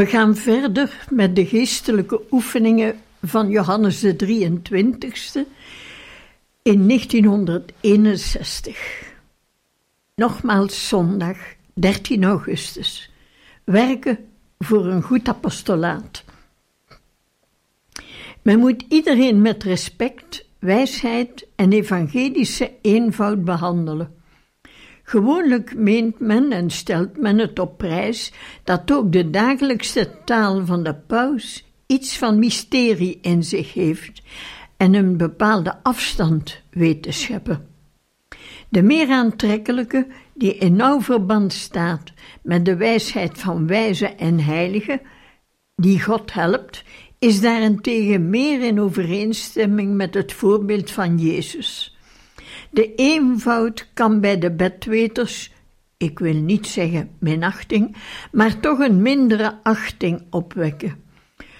We gaan verder met de geestelijke oefeningen van Johannes de 23ste in 1961. Nogmaals zondag, 13 augustus. Werken voor een goed apostolaat. Men moet iedereen met respect, wijsheid en evangelische eenvoud behandelen. Gewoonlijk meent men en stelt men het op prijs dat ook de dagelijkse taal van de paus iets van mysterie in zich heeft en een bepaalde afstand weet te scheppen. De meer aantrekkelijke, die in nauw verband staat met de wijsheid van wijze en heilige, die God helpt, is daarentegen meer in overeenstemming met het voorbeeld van Jezus. De eenvoud kan bij de bedweters, ik wil niet zeggen minachting, maar toch een mindere achting opwekken.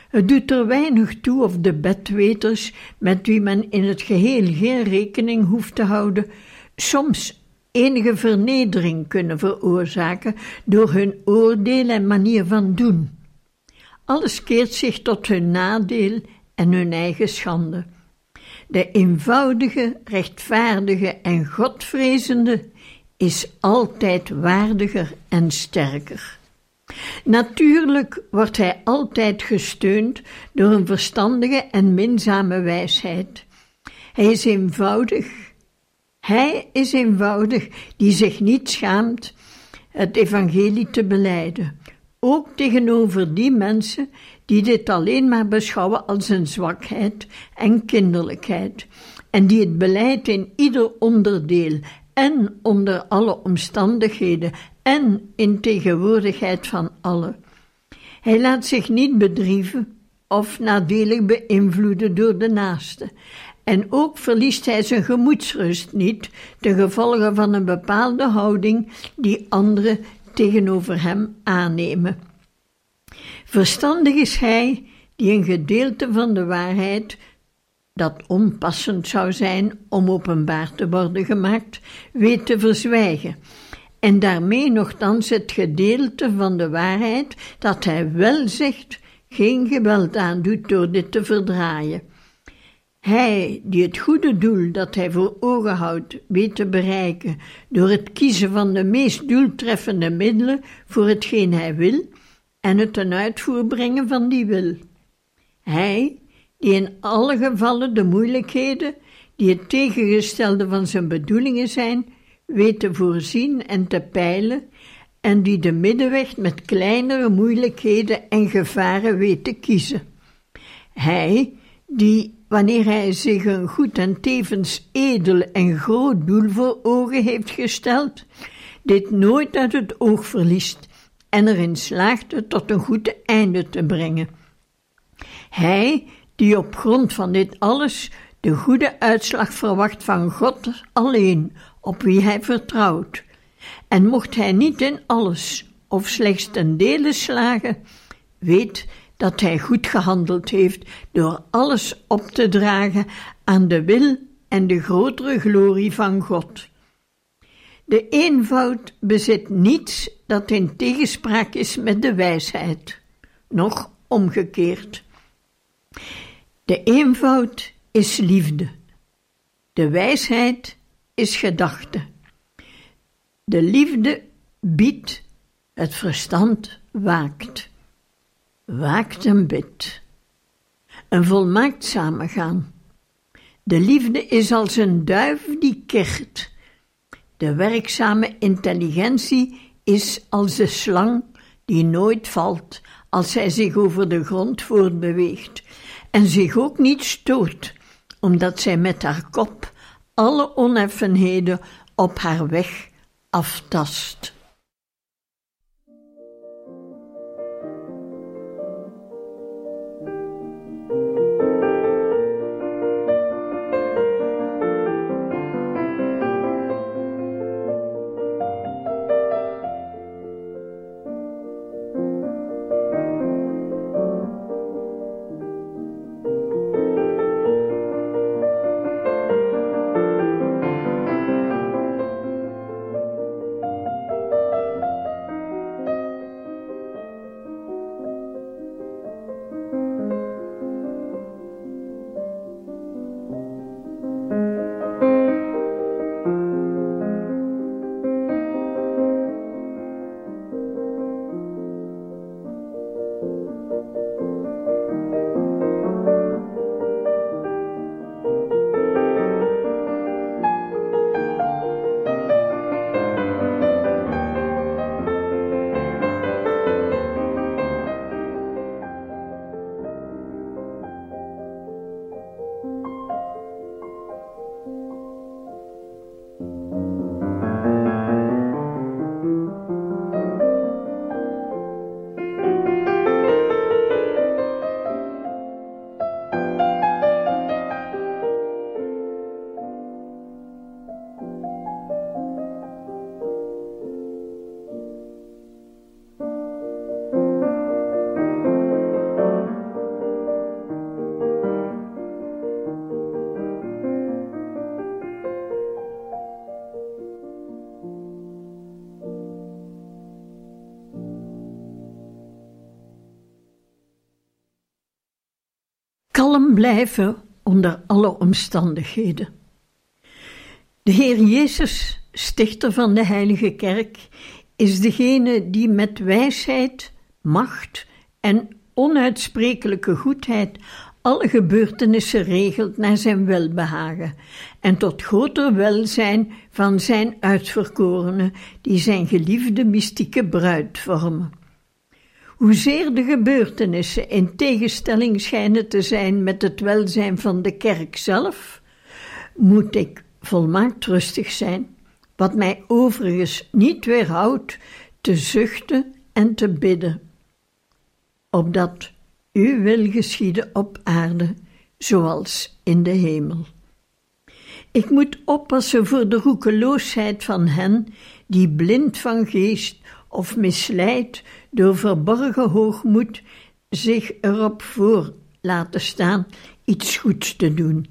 Het doet er weinig toe of de bedweters, met wie men in het geheel geen rekening hoeft te houden, soms enige vernedering kunnen veroorzaken door hun oordeel en manier van doen. Alles keert zich tot hun nadeel en hun eigen schande. De eenvoudige, rechtvaardige en godvrezende is altijd waardiger en sterker. Natuurlijk wordt hij altijd gesteund door een verstandige en minzame wijsheid. Hij is eenvoudig. Hij is eenvoudig die zich niet schaamt het evangelie te beleiden, ook tegenover die mensen die dit alleen maar beschouwen als een zwakheid en kinderlijkheid, en die het beleid in ieder onderdeel en onder alle omstandigheden en in tegenwoordigheid van allen. Hij laat zich niet bedrieven of nadelig beïnvloeden door de naaste. En ook verliest hij zijn gemoedsrust niet, ten gevolge van een bepaalde houding die anderen tegenover hem aannemen. Verstandig is hij die een gedeelte van de waarheid, dat onpassend zou zijn om openbaar te worden gemaakt, weet te verzwijgen, en daarmee nogthans het gedeelte van de waarheid dat hij wel zegt, geen geweld aandoet door dit te verdraaien. Hij die het goede doel dat hij voor ogen houdt weet te bereiken door het kiezen van de meest doeltreffende middelen voor hetgeen hij wil, en het ten uitvoer brengen van die wil. Hij, die in alle gevallen de moeilijkheden, die het tegengestelde van zijn bedoelingen zijn, weet te voorzien en te peilen, en die de middenweg met kleinere moeilijkheden en gevaren weet te kiezen. Hij, die, wanneer hij zich een goed en tevens edel en groot doel voor ogen heeft gesteld, dit nooit uit het oog verliest en erin slaagde tot een goed einde te brengen. Hij, die op grond van dit alles de goede uitslag verwacht van God alleen, op wie hij vertrouwt. En mocht hij niet in alles of slechts ten dele slagen, weet dat hij goed gehandeld heeft door alles op te dragen aan de wil en de grotere glorie van God. De eenvoud bezit niets dat in tegenspraak is met de wijsheid, nog omgekeerd. De eenvoud is liefde, de wijsheid is gedachte. De liefde biedt, het verstand waakt. Waakt en bidt. Een volmaakt samengaan. De liefde is als een duif die kert de werkzame intelligentie is als de slang die nooit valt als zij zich over de grond voortbeweegt en zich ook niet stoot, omdat zij met haar kop alle oneffenheden op haar weg aftast. Blijven onder alle omstandigheden. De Heer Jezus, stichter van de Heilige Kerk, is degene die met wijsheid, macht en onuitsprekelijke goedheid alle gebeurtenissen regelt naar zijn welbehagen en tot groter welzijn van zijn uitverkorenen, die zijn geliefde mystieke bruid vormen. Hoezeer de gebeurtenissen in tegenstelling schijnen te zijn met het welzijn van de kerk zelf, moet ik volmaakt rustig zijn, wat mij overigens niet weerhoudt te zuchten en te bidden, opdat uw wil geschieden op aarde, zoals in de hemel. Ik moet oppassen voor de roekeloosheid van hen die blind van geest of misleid door verborgen hoogmoed zich erop voor laten staan iets goeds te doen,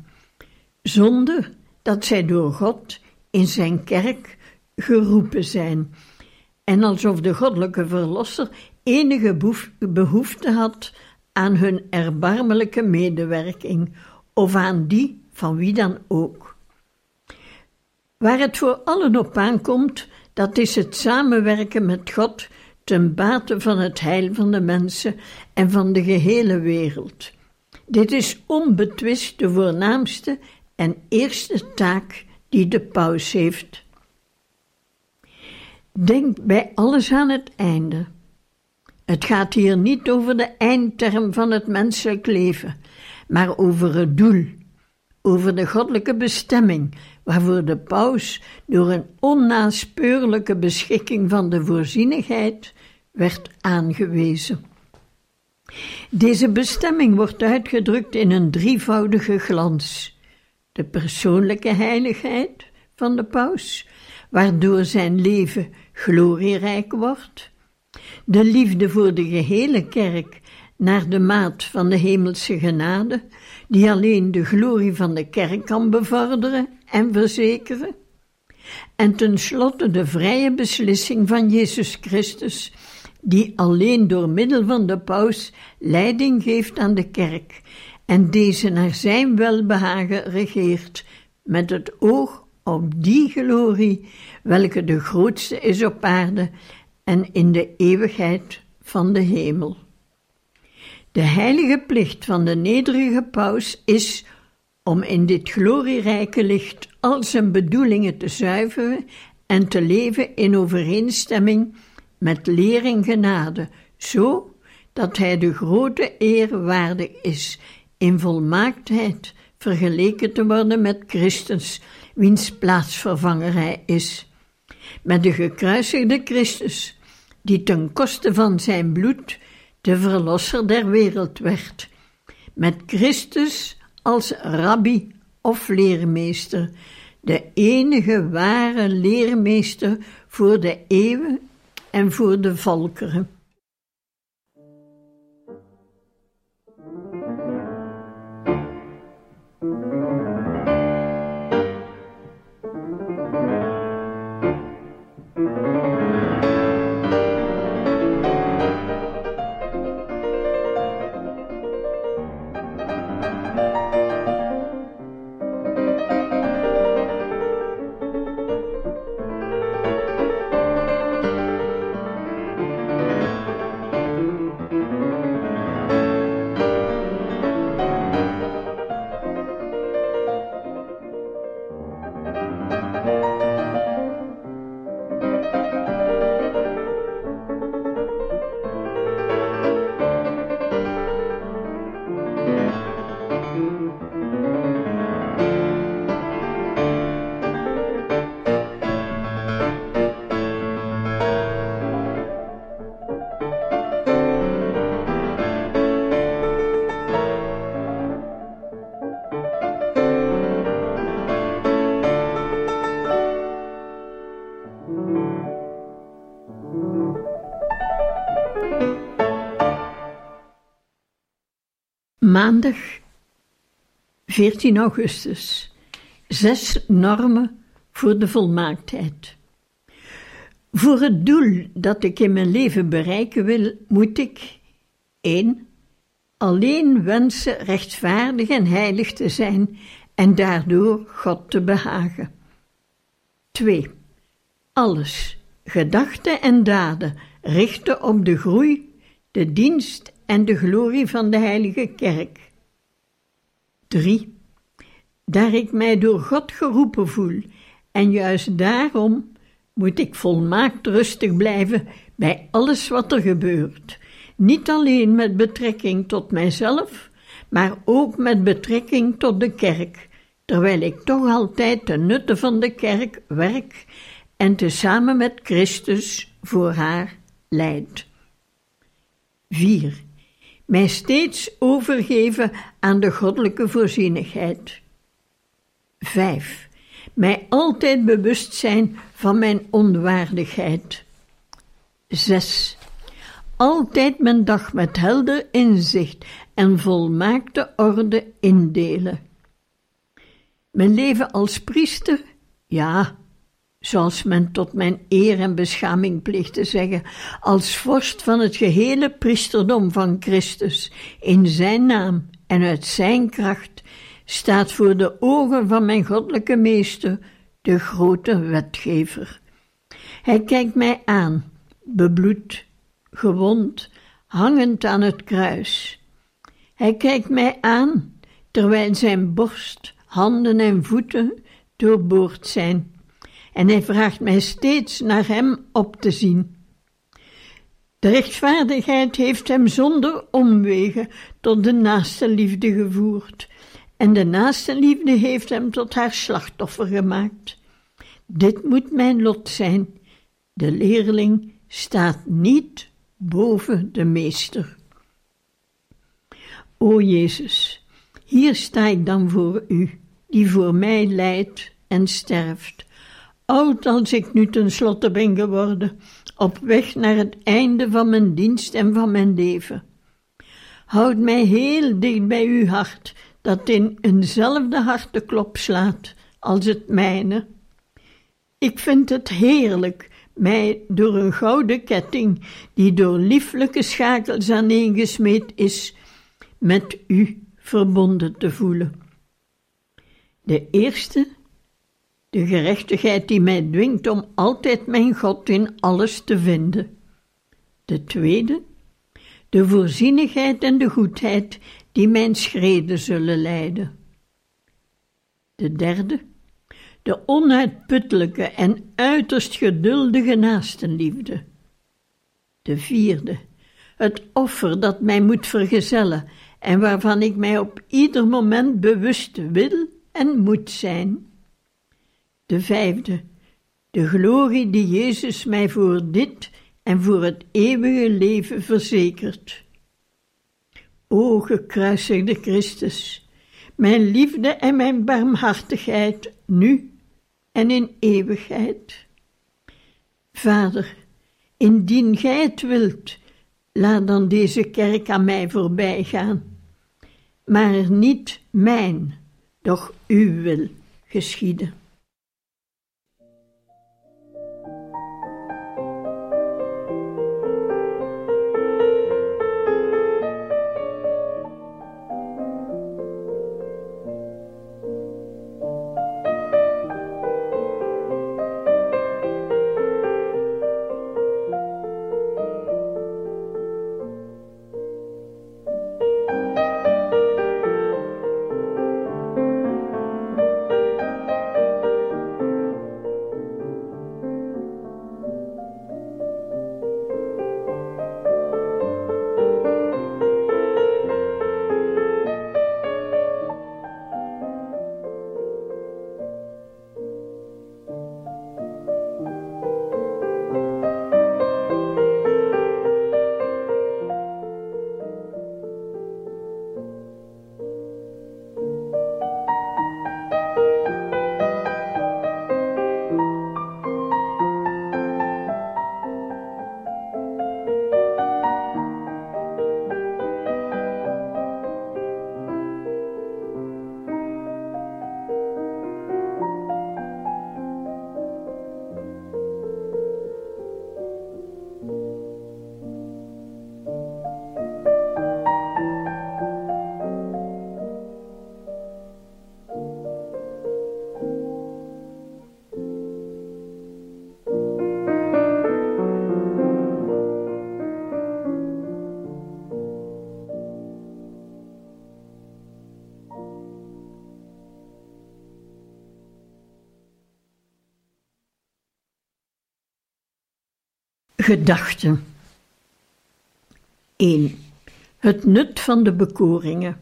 zonder dat zij door God in zijn kerk geroepen zijn, en alsof de goddelijke verlosser enige behoefte had aan hun erbarmelijke medewerking of aan die van wie dan ook. Waar het voor allen op aankomt, dat is het samenwerken met God ten bate van het heil van de mensen en van de gehele wereld. Dit is onbetwist de voornaamste en eerste taak die de paus heeft. Denk bij alles aan het einde. Het gaat hier niet over de eindterm van het menselijk leven, maar over het doel, over de goddelijke bestemming, waarvoor de paus door een onnaspeurlijke beschikking van de voorzienigheid werd aangewezen. Deze bestemming wordt uitgedrukt in een drievoudige glans: de persoonlijke heiligheid van de paus, waardoor zijn leven glorierijk wordt, de liefde voor de gehele kerk naar de maat van de hemelse genade, die alleen de glorie van de kerk kan bevorderen en verzekeren, en tenslotte de vrije beslissing van Jezus Christus, die alleen door middel van de paus leiding geeft aan de kerk en deze naar zijn welbehagen regeert, met het oog op die glorie, welke de grootste is op aarde en in de eeuwigheid van de hemel. De heilige plicht van de nederige paus is om in dit glorierijke licht al zijn bedoelingen te zuiveren en te leven in overeenstemming met lering genade, zo dat hij de grote eer waardig is in volmaaktheid vergeleken te worden met Christus, wiens plaatsvervanger hij is. met de gekruisigde Christus, die ten koste van zijn bloed de verlosser der wereld werd, met Christus als rabbi of leermeester, de enige ware leermeester voor de eeuwen en voor de volkeren. Maandag 14 augustus. Zes normen voor de volmaaktheid. Voor het doel dat ik in mijn leven bereiken wil, moet ik 1. Alleen wensen rechtvaardig en heilig te zijn en daardoor God te behagen. 2. Alles, gedachten en daden richten op de groei, de dienst en de glorie van de Heilige Kerk. 3. Daar ik mij door God geroepen voel en juist daarom moet ik volmaakt rustig blijven bij alles wat er gebeurt, niet alleen met betrekking tot mijzelf, maar ook met betrekking tot de kerk, terwijl ik toch altijd ten nutte van de kerk werk en tezamen met Christus voor haar leid. 4 mij steeds overgeven aan de goddelijke voorzienigheid. 5. Mij altijd bewust zijn van mijn onwaardigheid. 6. Altijd mijn dag met helder inzicht en volmaakte orde indelen. Mijn leven als priester, ja, zoals men tot mijn eer en beschaming plicht te zeggen, als vorst van het gehele priesterdom van Christus, in zijn naam en uit zijn kracht, staat voor de ogen van mijn goddelijke meester, de grote wetgever. Hij kijkt mij aan, bebloed, gewond, hangend aan het kruis. Hij kijkt mij aan, terwijl zijn borst, handen en voeten doorboord zijn en hij vraagt mij steeds naar hem op te zien. De rechtvaardigheid heeft hem zonder omwegen tot de naaste liefde gevoerd, en de naaste liefde heeft hem tot haar slachtoffer gemaakt. Dit moet mijn lot zijn. De leerling staat niet boven de meester. O Jezus, hier sta ik dan voor u, die voor mij lijdt en sterft oud als ik nu tenslotte ben geworden, op weg naar het einde van mijn dienst en van mijn leven. Houd mij heel dicht bij uw hart, dat in eenzelfde harteklop slaat als het mijne. Ik vind het heerlijk mij door een gouden ketting, die door lieflijke schakels aaneengesmeed is, met u verbonden te voelen. De eerste de gerechtigheid die mij dwingt om altijd mijn God in alles te vinden. De tweede, de voorzienigheid en de goedheid die mijn schreden zullen leiden. De derde, de onuitputtelijke en uiterst geduldige naastenliefde. De vierde, het offer dat mij moet vergezellen en waarvan ik mij op ieder moment bewust wil en moet zijn. De vijfde, de glorie die Jezus mij voor dit en voor het eeuwige leven verzekert. O gekruisigde Christus, mijn liefde en mijn barmhartigheid nu en in eeuwigheid. Vader, indien gij het wilt, laat dan deze kerk aan mij voorbij gaan, maar niet mijn, doch uw wil geschieden. Gedachten 1. Het nut van de bekoringen.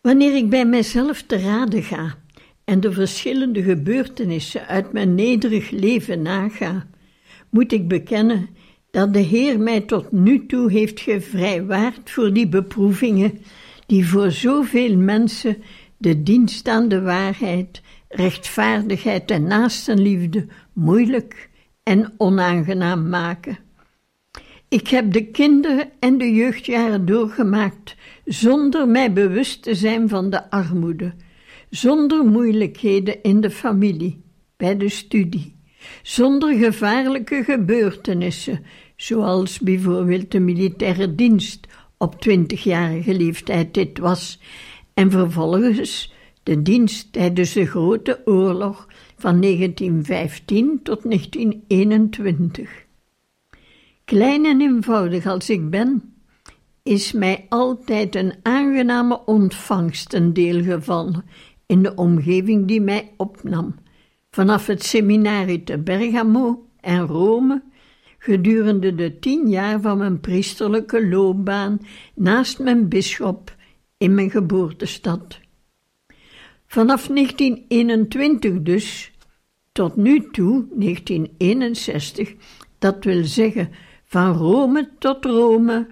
Wanneer ik bij mijzelf te raden ga en de verschillende gebeurtenissen uit mijn nederig leven naga, moet ik bekennen dat de Heer mij tot nu toe heeft gevrijwaard voor die beproevingen die voor zoveel mensen de dienst aan de waarheid, rechtvaardigheid en naastenliefde moeilijk en onaangenaam maken. Ik heb de kinder- en de jeugdjaren doorgemaakt zonder mij bewust te zijn van de armoede, zonder moeilijkheden in de familie, bij de studie, zonder gevaarlijke gebeurtenissen, zoals bijvoorbeeld de militaire dienst op twintigjarige leeftijd dit was, en vervolgens de dienst tijdens de Grote Oorlog van 1915 tot 1921. Klein en eenvoudig als ik ben, is mij altijd een aangename ontvangst ten deel gevallen in de omgeving die mij opnam, vanaf het seminarie te Bergamo en Rome, gedurende de tien jaar van mijn priesterlijke loopbaan naast mijn bisschop in mijn geboortestad. Vanaf 1921 dus, tot nu toe 1961, dat wil zeggen van Rome tot Rome,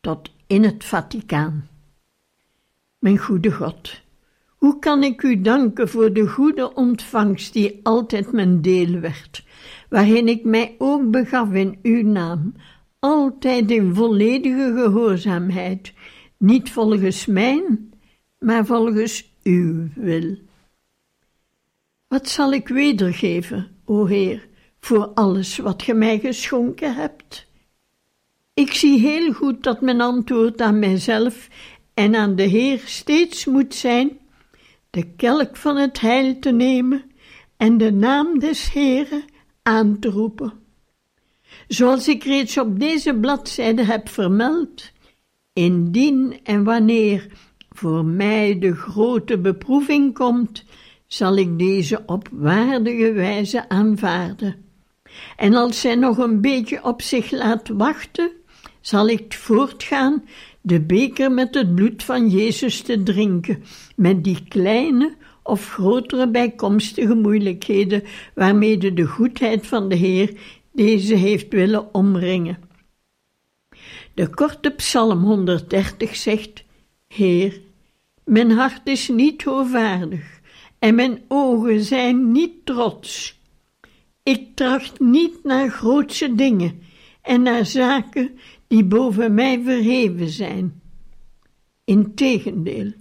tot in het Vaticaan. Mijn goede God, hoe kan ik u danken voor de goede ontvangst die altijd mijn deel werd, waarin ik mij ook begaf in uw naam, altijd in volledige gehoorzaamheid, niet volgens mijn, maar volgens uw wil. Wat zal ik wedergeven, o Heer, voor alles wat ge mij geschonken hebt? Ik zie heel goed dat mijn antwoord aan mijzelf en aan de Heer steeds moet zijn: de kelk van het heil te nemen en de naam des Heeren aan te roepen. Zoals ik reeds op deze bladzijde heb vermeld, indien en wanneer voor mij de grote beproeving komt, zal ik deze op waardige wijze aanvaarden. En als zij nog een beetje op zich laat wachten, zal ik voortgaan de beker met het bloed van Jezus te drinken, met die kleine of grotere bijkomstige moeilijkheden waarmee de goedheid van de Heer deze heeft willen omringen. De korte Psalm 130 zegt: Heer, mijn hart is niet hoogvaardig en mijn ogen zijn niet trots. Ik tracht niet naar grootse dingen en naar zaken die boven mij verheven zijn. Integendeel,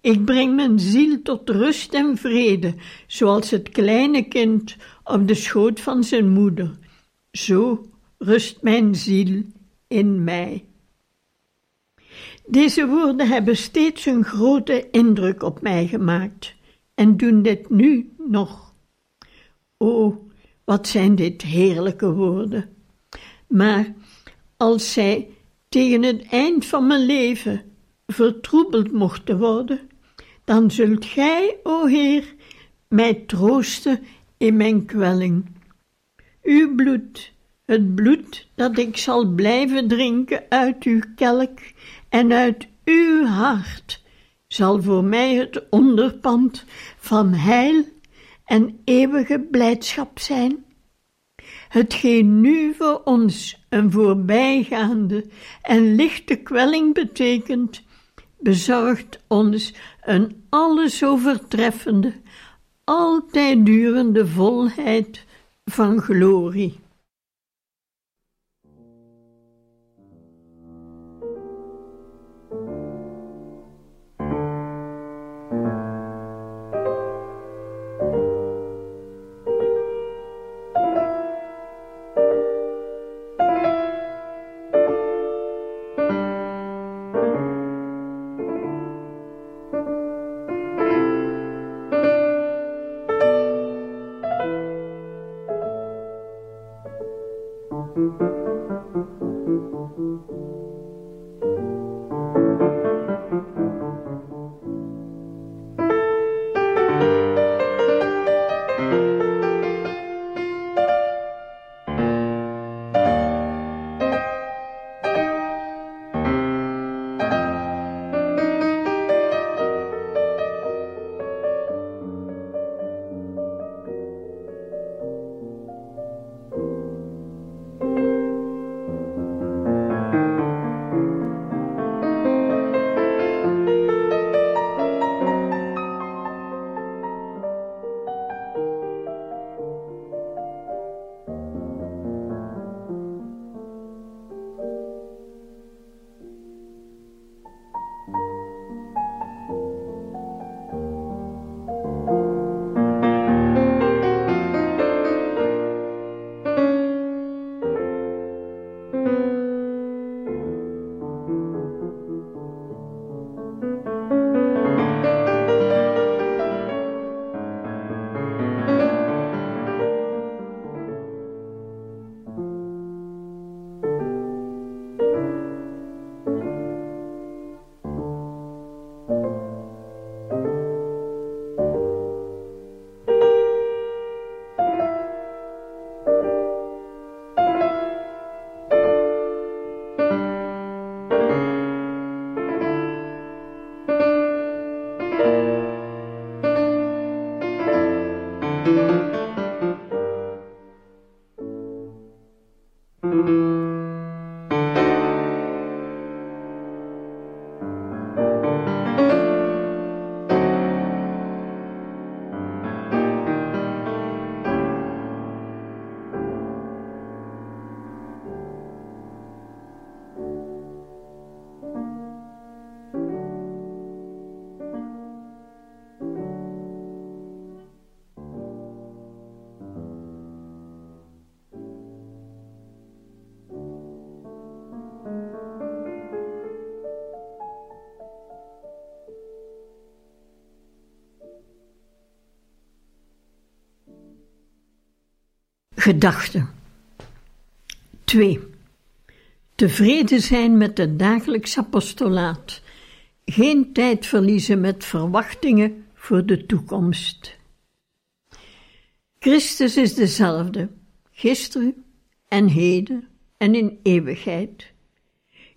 ik breng mijn ziel tot rust en vrede, zoals het kleine kind op de schoot van zijn moeder. Zo rust mijn ziel in mij. Deze woorden hebben steeds een grote indruk op mij gemaakt en doen dit nu nog. O, wat zijn dit heerlijke woorden! Maar als zij tegen het eind van mijn leven vertroebeld mochten worden, dan zult gij, o Heer, mij troosten in mijn kwelling. Uw bloed, het bloed dat ik zal blijven drinken uit uw kelk en uit uw hart, zal voor mij het onderpand van heil en eeuwige blijdschap zijn. Hetgeen nu voor ons een voorbijgaande en lichte kwelling betekent, bezorgt ons een alles overtreffende, altijd durende volheid van glorie. Gedachten. 2. Tevreden zijn met het dagelijks apostolaat. Geen tijd verliezen met verwachtingen voor de toekomst. Christus is dezelfde, gisteren en heden en in eeuwigheid.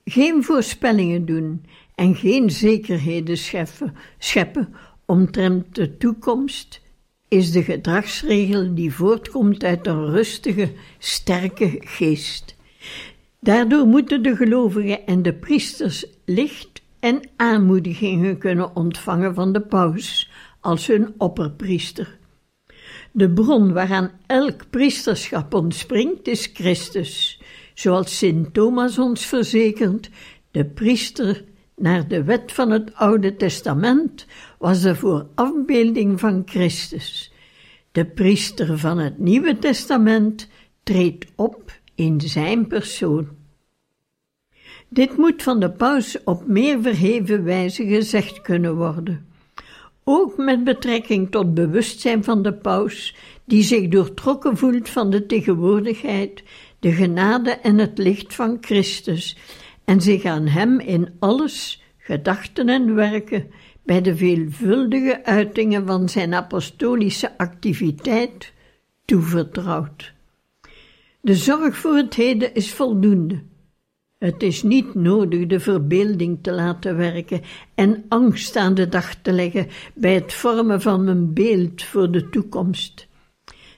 Geen voorspellingen doen en geen zekerheden scheppen, scheppen omtrent de toekomst is de gedragsregel die voortkomt uit een rustige, sterke geest. Daardoor moeten de gelovigen en de priesters licht en aanmoedigingen kunnen ontvangen van de paus als hun opperpriester. De bron waaraan elk priesterschap ontspringt is Christus, zoals Sint Thomas ons verzekert, de priester naar de wet van het Oude Testament was de voorafbeelding van Christus. De priester van het Nieuwe Testament treedt op in zijn persoon. Dit moet van de paus op meer verheven wijze gezegd kunnen worden. Ook met betrekking tot bewustzijn van de paus, die zich doortrokken voelt van de tegenwoordigheid, de genade en het licht van Christus, en zich aan hem in alles, gedachten en werken, bij de veelvuldige uitingen van zijn apostolische activiteit toevertrouwt. De zorg voor het heden is voldoende. Het is niet nodig de verbeelding te laten werken en angst aan de dag te leggen bij het vormen van een beeld voor de toekomst.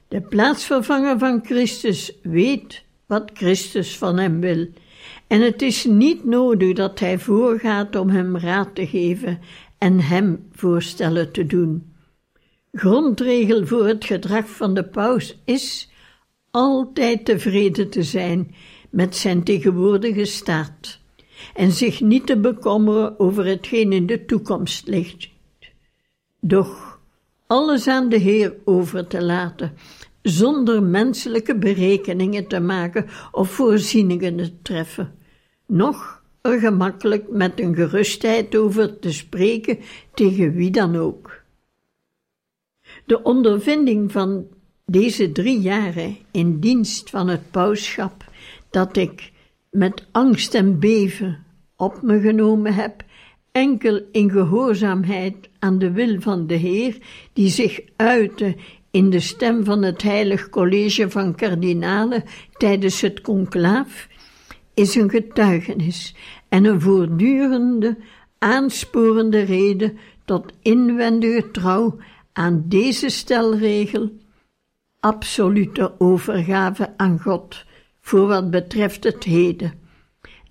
De plaatsvervanger van Christus weet wat Christus van hem wil, en het is niet nodig dat hij voorgaat om hem raad te geven en hem voorstellen te doen. Grondregel voor het gedrag van de paus is altijd tevreden te zijn met zijn tegenwoordige staat en zich niet te bekommeren over hetgeen in de toekomst ligt. Doch alles aan de Heer over te laten, zonder menselijke berekeningen te maken of voorzieningen te treffen, noch er gemakkelijk met een gerustheid over te spreken tegen wie dan ook. De ondervinding van deze drie jaren in dienst van het pauschap dat ik met angst en beven op me genomen heb, enkel in gehoorzaamheid aan de wil van de Heer, die zich uitte in de stem van het Heilig College van Kardinalen tijdens het conclaaf, is een getuigenis en een voortdurende, aansporende reden tot inwendige trouw aan deze stelregel, absolute overgave aan God voor wat betreft het heden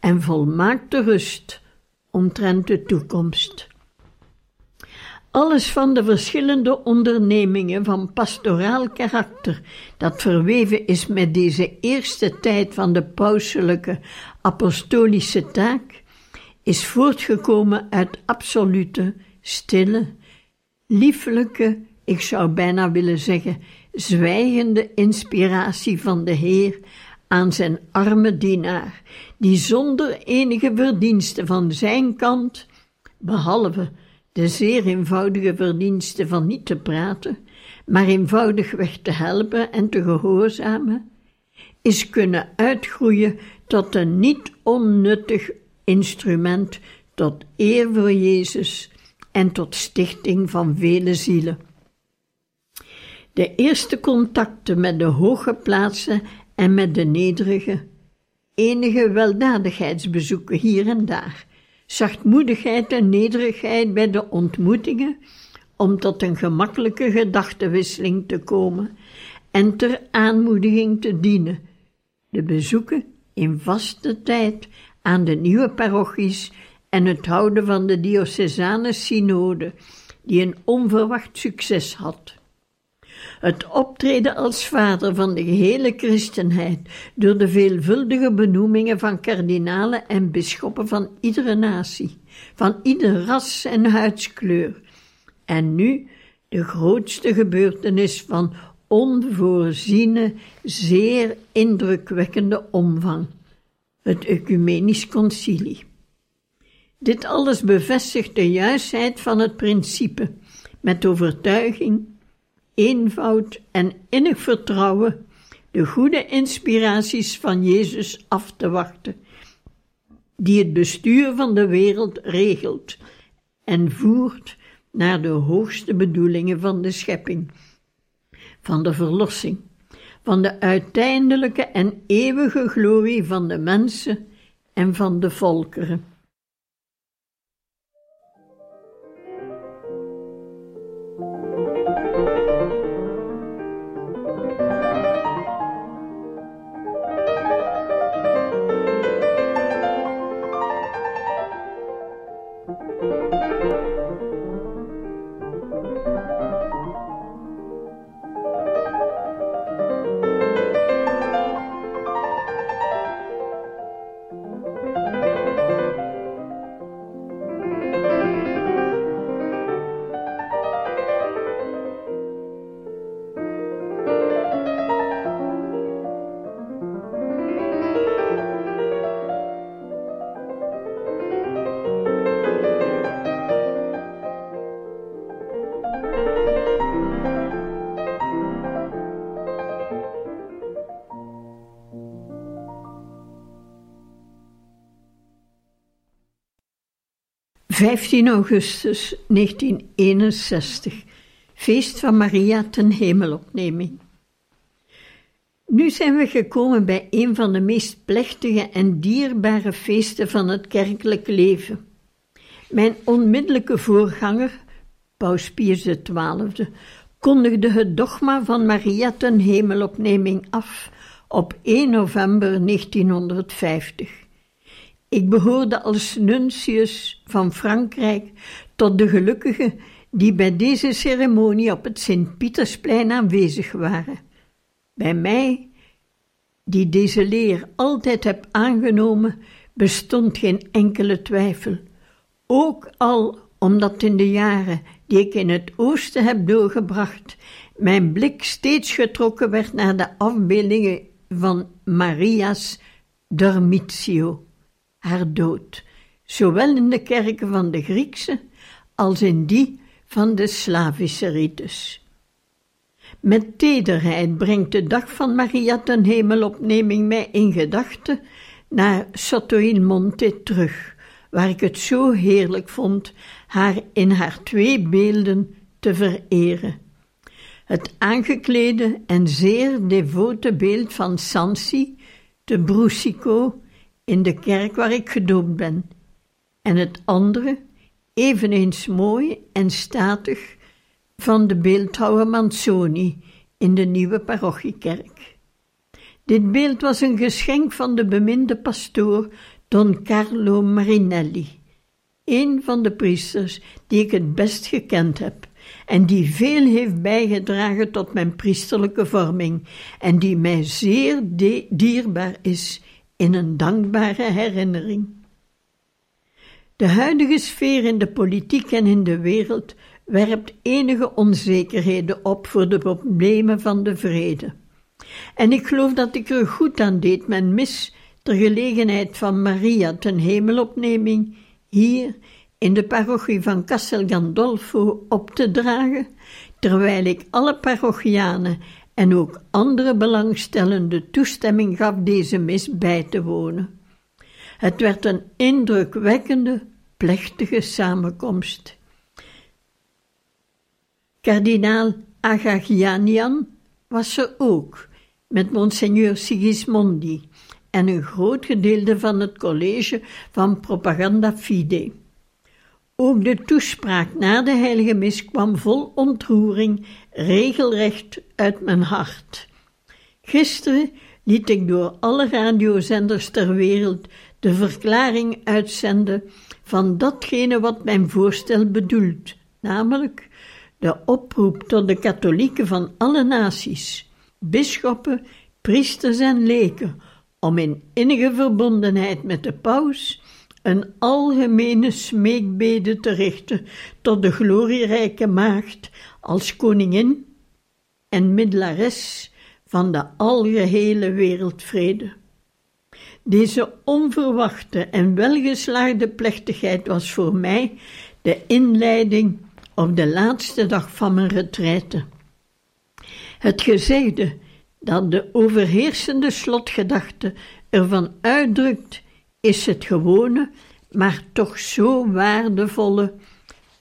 en volmaakte rust omtrent de toekomst. Alles van de verschillende ondernemingen van pastoraal karakter dat verweven is met deze eerste tijd van de pauselijke apostolische taak, is voortgekomen uit absolute, stille, lieflijke, ik zou bijna willen zeggen, zwijgende inspiratie van de Heer aan zijn arme dienaar, die zonder enige verdienste van zijn kant, behalve de zeer eenvoudige verdienste van niet te praten, maar eenvoudigweg te helpen en te gehoorzamen, is kunnen uitgroeien tot een niet onnuttig instrument tot eer voor Jezus en tot stichting van vele zielen. De eerste contacten met de hoge plaatsen en met de nederige, enige weldadigheidsbezoeken hier en daar, zachtmoedigheid en nederigheid bij de ontmoetingen, om tot een gemakkelijke gedachtenwisseling te komen en ter aanmoediging te dienen. De bezoeken in vaste tijd aan de nieuwe parochies en het houden van de diocesane synode, die een onverwacht succes had. Het optreden als vader van de gehele christenheid door de veelvuldige benoemingen van kardinalen en bisschoppen van iedere natie, van ieder ras en huidskleur. En nu de grootste gebeurtenis van onvoorziene, zeer indrukwekkende omvang, het Ecumenisch Concilie. Dit alles bevestigt de juistheid van het principe, met overtuiging eenvoud en innig vertrouwen de goede inspiraties van Jezus af te wachten, die het bestuur van de wereld regelt en voert naar de hoogste bedoelingen van de schepping, van de verlossing, van de uiteindelijke en eeuwige glorie van de mensen en van de volkeren. Vijftien augustus 1961, feest van Maria ten hemelopneming. Nu zijn we gekomen bij een van de meest plechtige en dierbare feesten van het kerkelijk leven. Mijn onmiddellijke voorganger, Paus Pius XII, kondigde het dogma van Maria ten hemelopneming af op 1 november 1950. Ik behoorde als nuntius van Frankrijk tot de gelukkigen die bij deze ceremonie op het Sint-Pietersplein aanwezig waren. Bij mij, die deze leer altijd heb aangenomen, bestond geen enkele twijfel. Ook al omdat in de jaren die ik in het oosten heb doorgebracht, mijn blik steeds getrokken werd naar de afbeeldingen van Maria's Dormitio, haar dood, zowel in de kerken van de Griekse als in die van de Slavische rites. Met tederheid brengt de dag van Maria ten hemelopneming mij in gedachten naar Sotto il Monte terug, waar ik het zo heerlijk vond haar in haar twee beelden te vereren. Het aangeklede en zeer devote beeld van Sansi te Brusico in de kerk waar ik gedoopt ben, en het andere, eveneens mooi en statig, van de beeldhouwer Manzoni in de nieuwe parochiekerk. Dit beeld was een geschenk van de beminde pastoor Don Carlo Marinelli, een van de priesters die ik het best gekend heb en die veel heeft bijgedragen tot mijn priesterlijke vorming en die mij zeer dierbaar is in een dankbare herinnering. De huidige sfeer in de politiek en in de wereld werpt enige onzekerheden op voor de problemen van de vrede. En ik geloof dat ik er goed aan deed mijn mis ter gelegenheid van Maria ten hemelopneming hier in de parochie van Castel Gandolfo op te dragen, terwijl ik alle parochianen en ook andere belangstellenden toestemming gaf deze mis bij te wonen. Het werd een indrukwekkende, plechtige samenkomst. Kardinaal Agagianian was er ook, met monseigneur Sigismondi en een groot gedeelte van het college van Propaganda Fide. Ook de toespraak na de heilige mis kwam vol ontroering regelrecht uit mijn hart. Gisteren liet ik door alle radiozenders ter wereld de verklaring uitzenden van datgene wat mijn voorstel bedoelt, namelijk de oproep tot de katholieken van alle naties, bisschoppen, priesters en leken, om in innige verbondenheid met de paus een algemene smeekbede te richten tot de glorierijke maagd als koningin en middelares van de algehele wereldvrede. Deze onverwachte en welgeslaagde plechtigheid was voor mij de inleiding op de laatste dag van mijn retraite. Het gezegde dat de overheersende slotgedachte ervan uitdrukt, is het gewone, maar toch zo waardevolle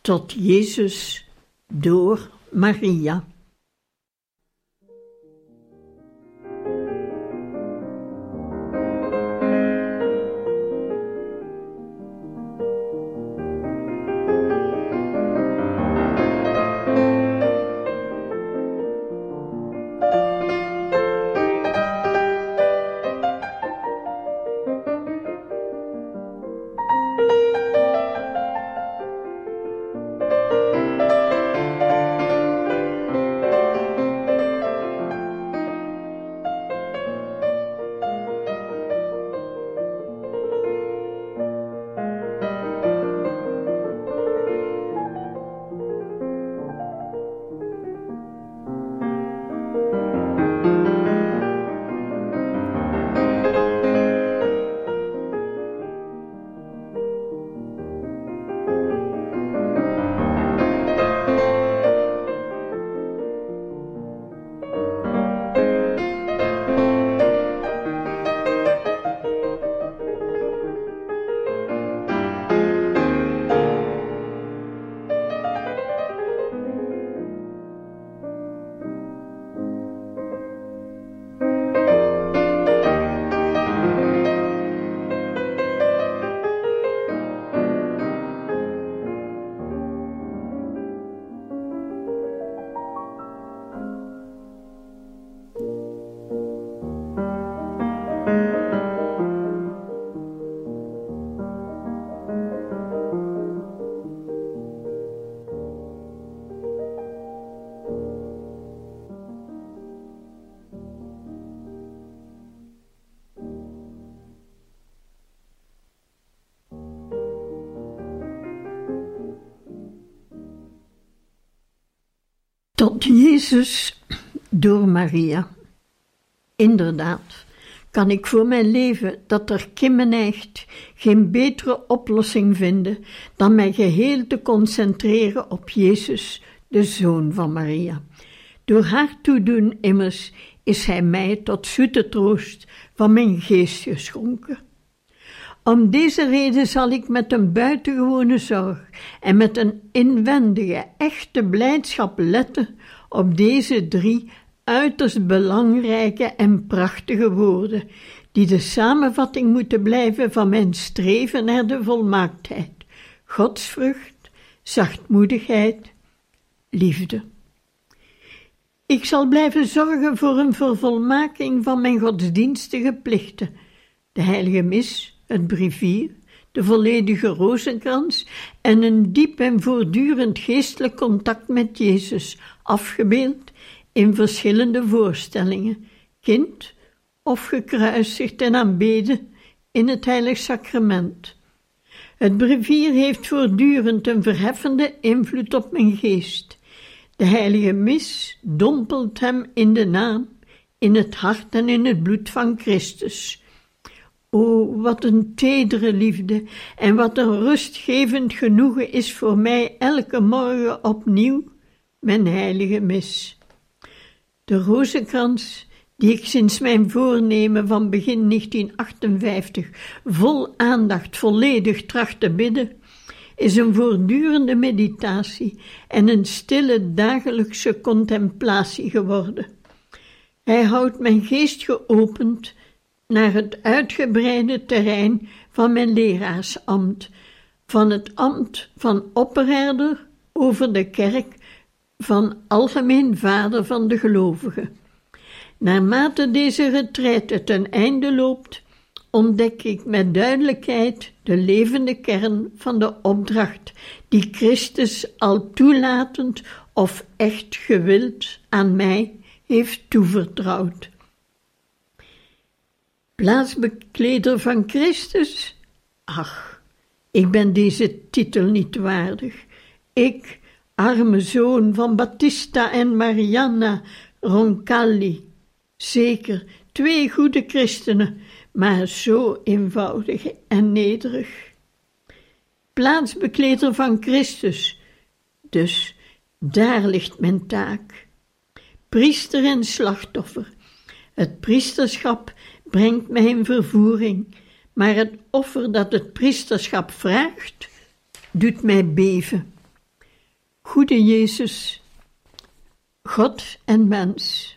tot Jezus door Maria. Tot Jezus door Maria. Inderdaad, kan ik voor mijn leven dat er kimmen echt geen betere oplossing vinden dan mij geheel te concentreren op Jezus, de Zoon van Maria. Door haar toedoen immers is Hij mij tot zoete troost van mijn geest geschonken. Om deze reden zal ik met een buitengewone zorg en met een inwendige, echte blijdschap letten op deze drie uiterst belangrijke en prachtige woorden, die de samenvatting moeten blijven van mijn streven naar de volmaaktheid, godsvrucht, zachtmoedigheid, liefde. Ik zal blijven zorgen voor een vervolmaking van mijn godsdienstige plichten, de heilige mis, het brievier, de volledige rozenkrans en een diep en voortdurend geestelijk contact met Jezus, afgebeeld in verschillende voorstellingen, kind of gekruisigd en aanbeden in het heilig sacrament. Het brevier heeft voortdurend een verheffende invloed op mijn geest. De heilige mis dompelt hem in de naam, in het hart en in het bloed van Christus. O, wat een tedere liefde en wat een rustgevend genoegen is voor mij elke morgen opnieuw mijn heilige mis. De rozenkrans, die ik sinds mijn voornemen van begin 1958 vol aandacht volledig tracht te bidden, is een voortdurende meditatie en een stille dagelijkse contemplatie geworden. Hij houdt mijn geest geopend naar het uitgebreide terrein van mijn leraarsambt, van het ambt van opperherder over de kerk van algemeen vader van de gelovigen. Naarmate deze retraite ten einde loopt, ontdek ik met duidelijkheid de levende kern van de opdracht die Christus al toelatend of echt gewild aan mij heeft toevertrouwd. Plaatsbekleder van Christus? Ach, ik ben deze titel niet waardig. Ik, arme zoon van Battista en Marianna Roncalli. Zeker, twee goede christenen, maar zo eenvoudig en nederig. Plaatsbekleder van Christus, dus daar ligt mijn taak. Priester en slachtoffer. Het priesterschap brengt mij in vervoering, maar het offer dat het priesterschap vraagt, doet mij beven. Goede Jezus, God en mens.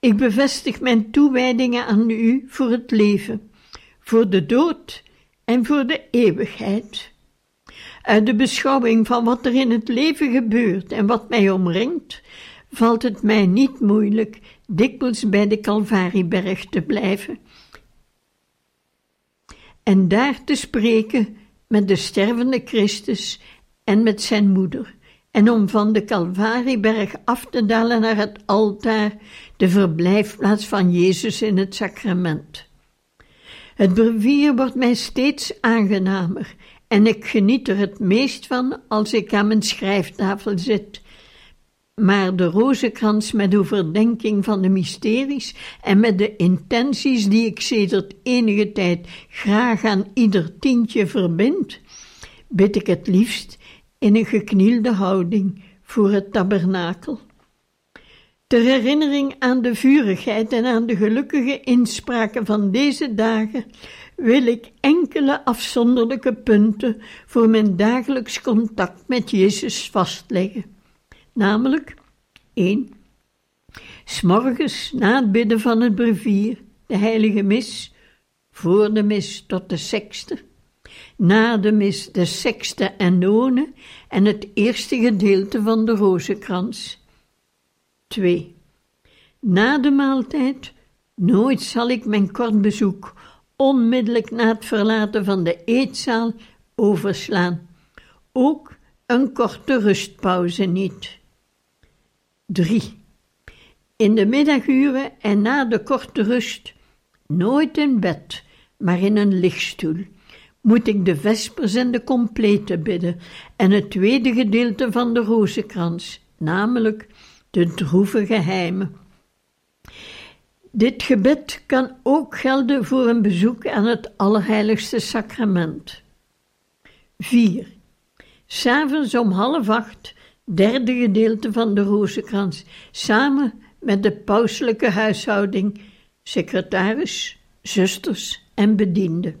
Ik bevestig mijn toewijdingen aan U voor het leven, voor de dood en voor de eeuwigheid. Uit de beschouwing van wat er in het leven gebeurt en wat mij omringt, valt het mij niet moeilijk dikwijls bij de Calvarieberg te blijven en daar te spreken met de stervende Christus en met zijn moeder, en om van de Calvarieberg af te dalen naar het altaar, de verblijfplaats van Jezus in het sacrament. Het brevier wordt mij steeds aangenamer en ik geniet er het meest van als ik aan mijn schrijftafel zit. Maar de rozenkrans met overdenking van de mysteries en met de intenties die ik sedert enige tijd graag aan ieder tientje verbind, bid ik het liefst in een geknielde houding voor het tabernakel. Ter herinnering aan de vurigheid en aan de gelukkige inspraken van deze dagen wil ik enkele afzonderlijke punten voor mijn dagelijks contact met Jezus vastleggen. Namelijk 1. S'morgens na het bidden van het brevier, de heilige mis, voor de mis tot de sexte na de mis de sexte en none en het eerste gedeelte van de rozenkrans. 2. Na de maaltijd, nooit zal ik mijn kort bezoek onmiddellijk na het verlaten van de eetzaal overslaan. Ook een korte rustpauze niet. 3. In de middaguren en na de korte rust, nooit in bed, maar in een lichtstoel moet ik de vespers en de complete bidden en het tweede gedeelte van de rozenkrans, namelijk de droeve geheimen. Dit gebed kan ook gelden voor een bezoek aan het Allerheiligste Sacrament. 4. S'avonds om half acht, derde gedeelte van de Rozenkrans, samen met de pauselijke huishouding, secretaris, zusters en bedienden.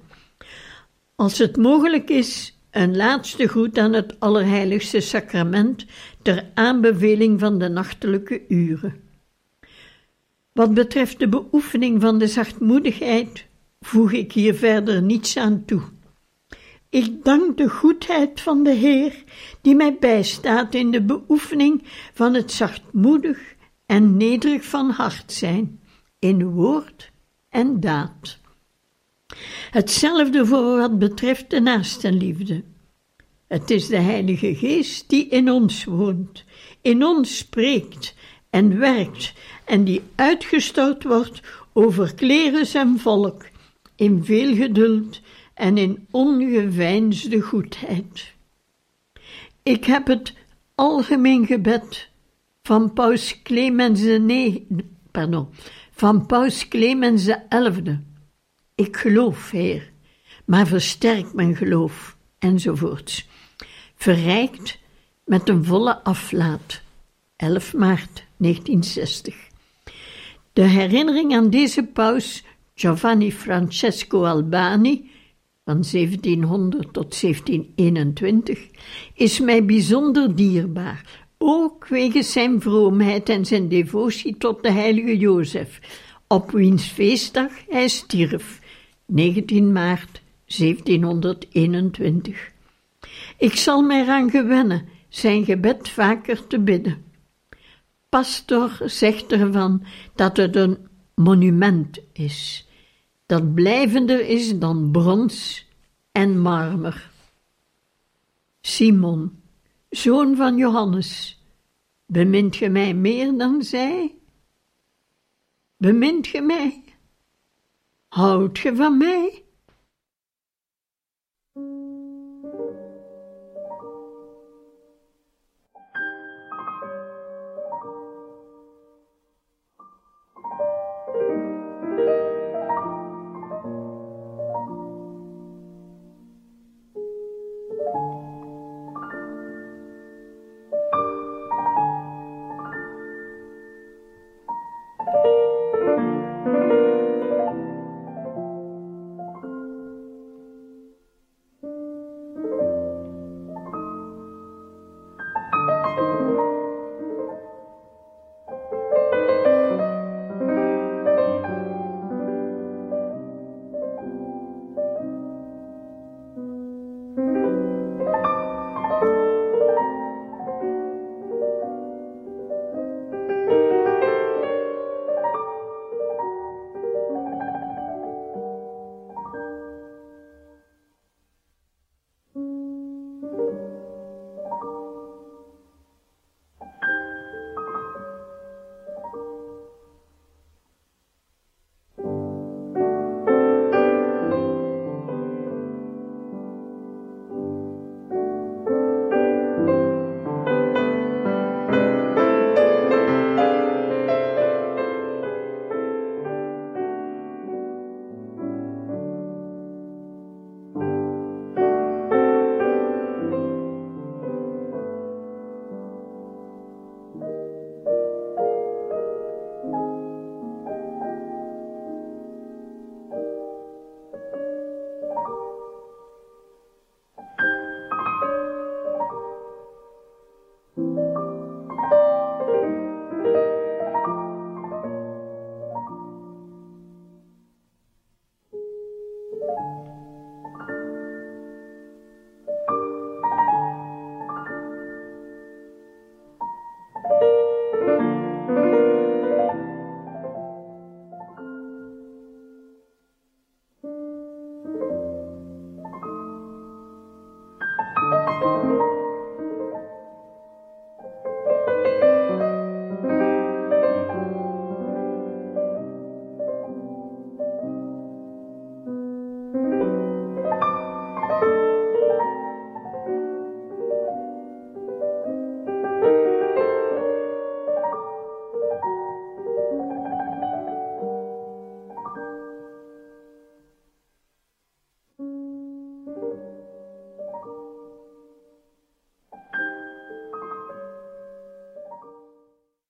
Als het mogelijk is, een laatste groet aan het Allerheiligste Sacrament ter aanbeveling van de nachtelijke uren. Wat betreft de beoefening van de zachtmoedigheid, voeg ik hier verder niets aan toe. Ik dank de goedheid van de Heer, die mij bijstaat in de beoefening van het zachtmoedig en nederig van hart zijn, in woord en daad. Hetzelfde voor wat betreft de naastenliefde. Het is de Heilige Geest die in ons woont, in ons spreekt en werkt en die uitgestort wordt over klerus en volk, in veel geduld en in ongeveinsde goedheid. Ik heb het algemeen gebed van Paus Clemens de pardon, van Paus Clemens XI. Ik geloof, Heer, maar versterk mijn geloof, enzovoorts. Verrijkt met een volle aflaat. 11 maart 1960. De herinnering aan deze paus, Giovanni Francesco Albani, van 1700 tot 1721, is mij bijzonder dierbaar, ook wegens zijn vroomheid en zijn devotie tot de heilige Jozef, op wiens feestdag hij stierf, 19 maart 1721. Ik zal mij eraan gewennen zijn gebed vaker te bidden. Pastor zegt ervan dat het een monument is, dat blijvender is dan brons en marmer. Simon, zoon van Johannes, bemint ge mij meer dan zij? Bemint ge mij? Houdt ge van mij?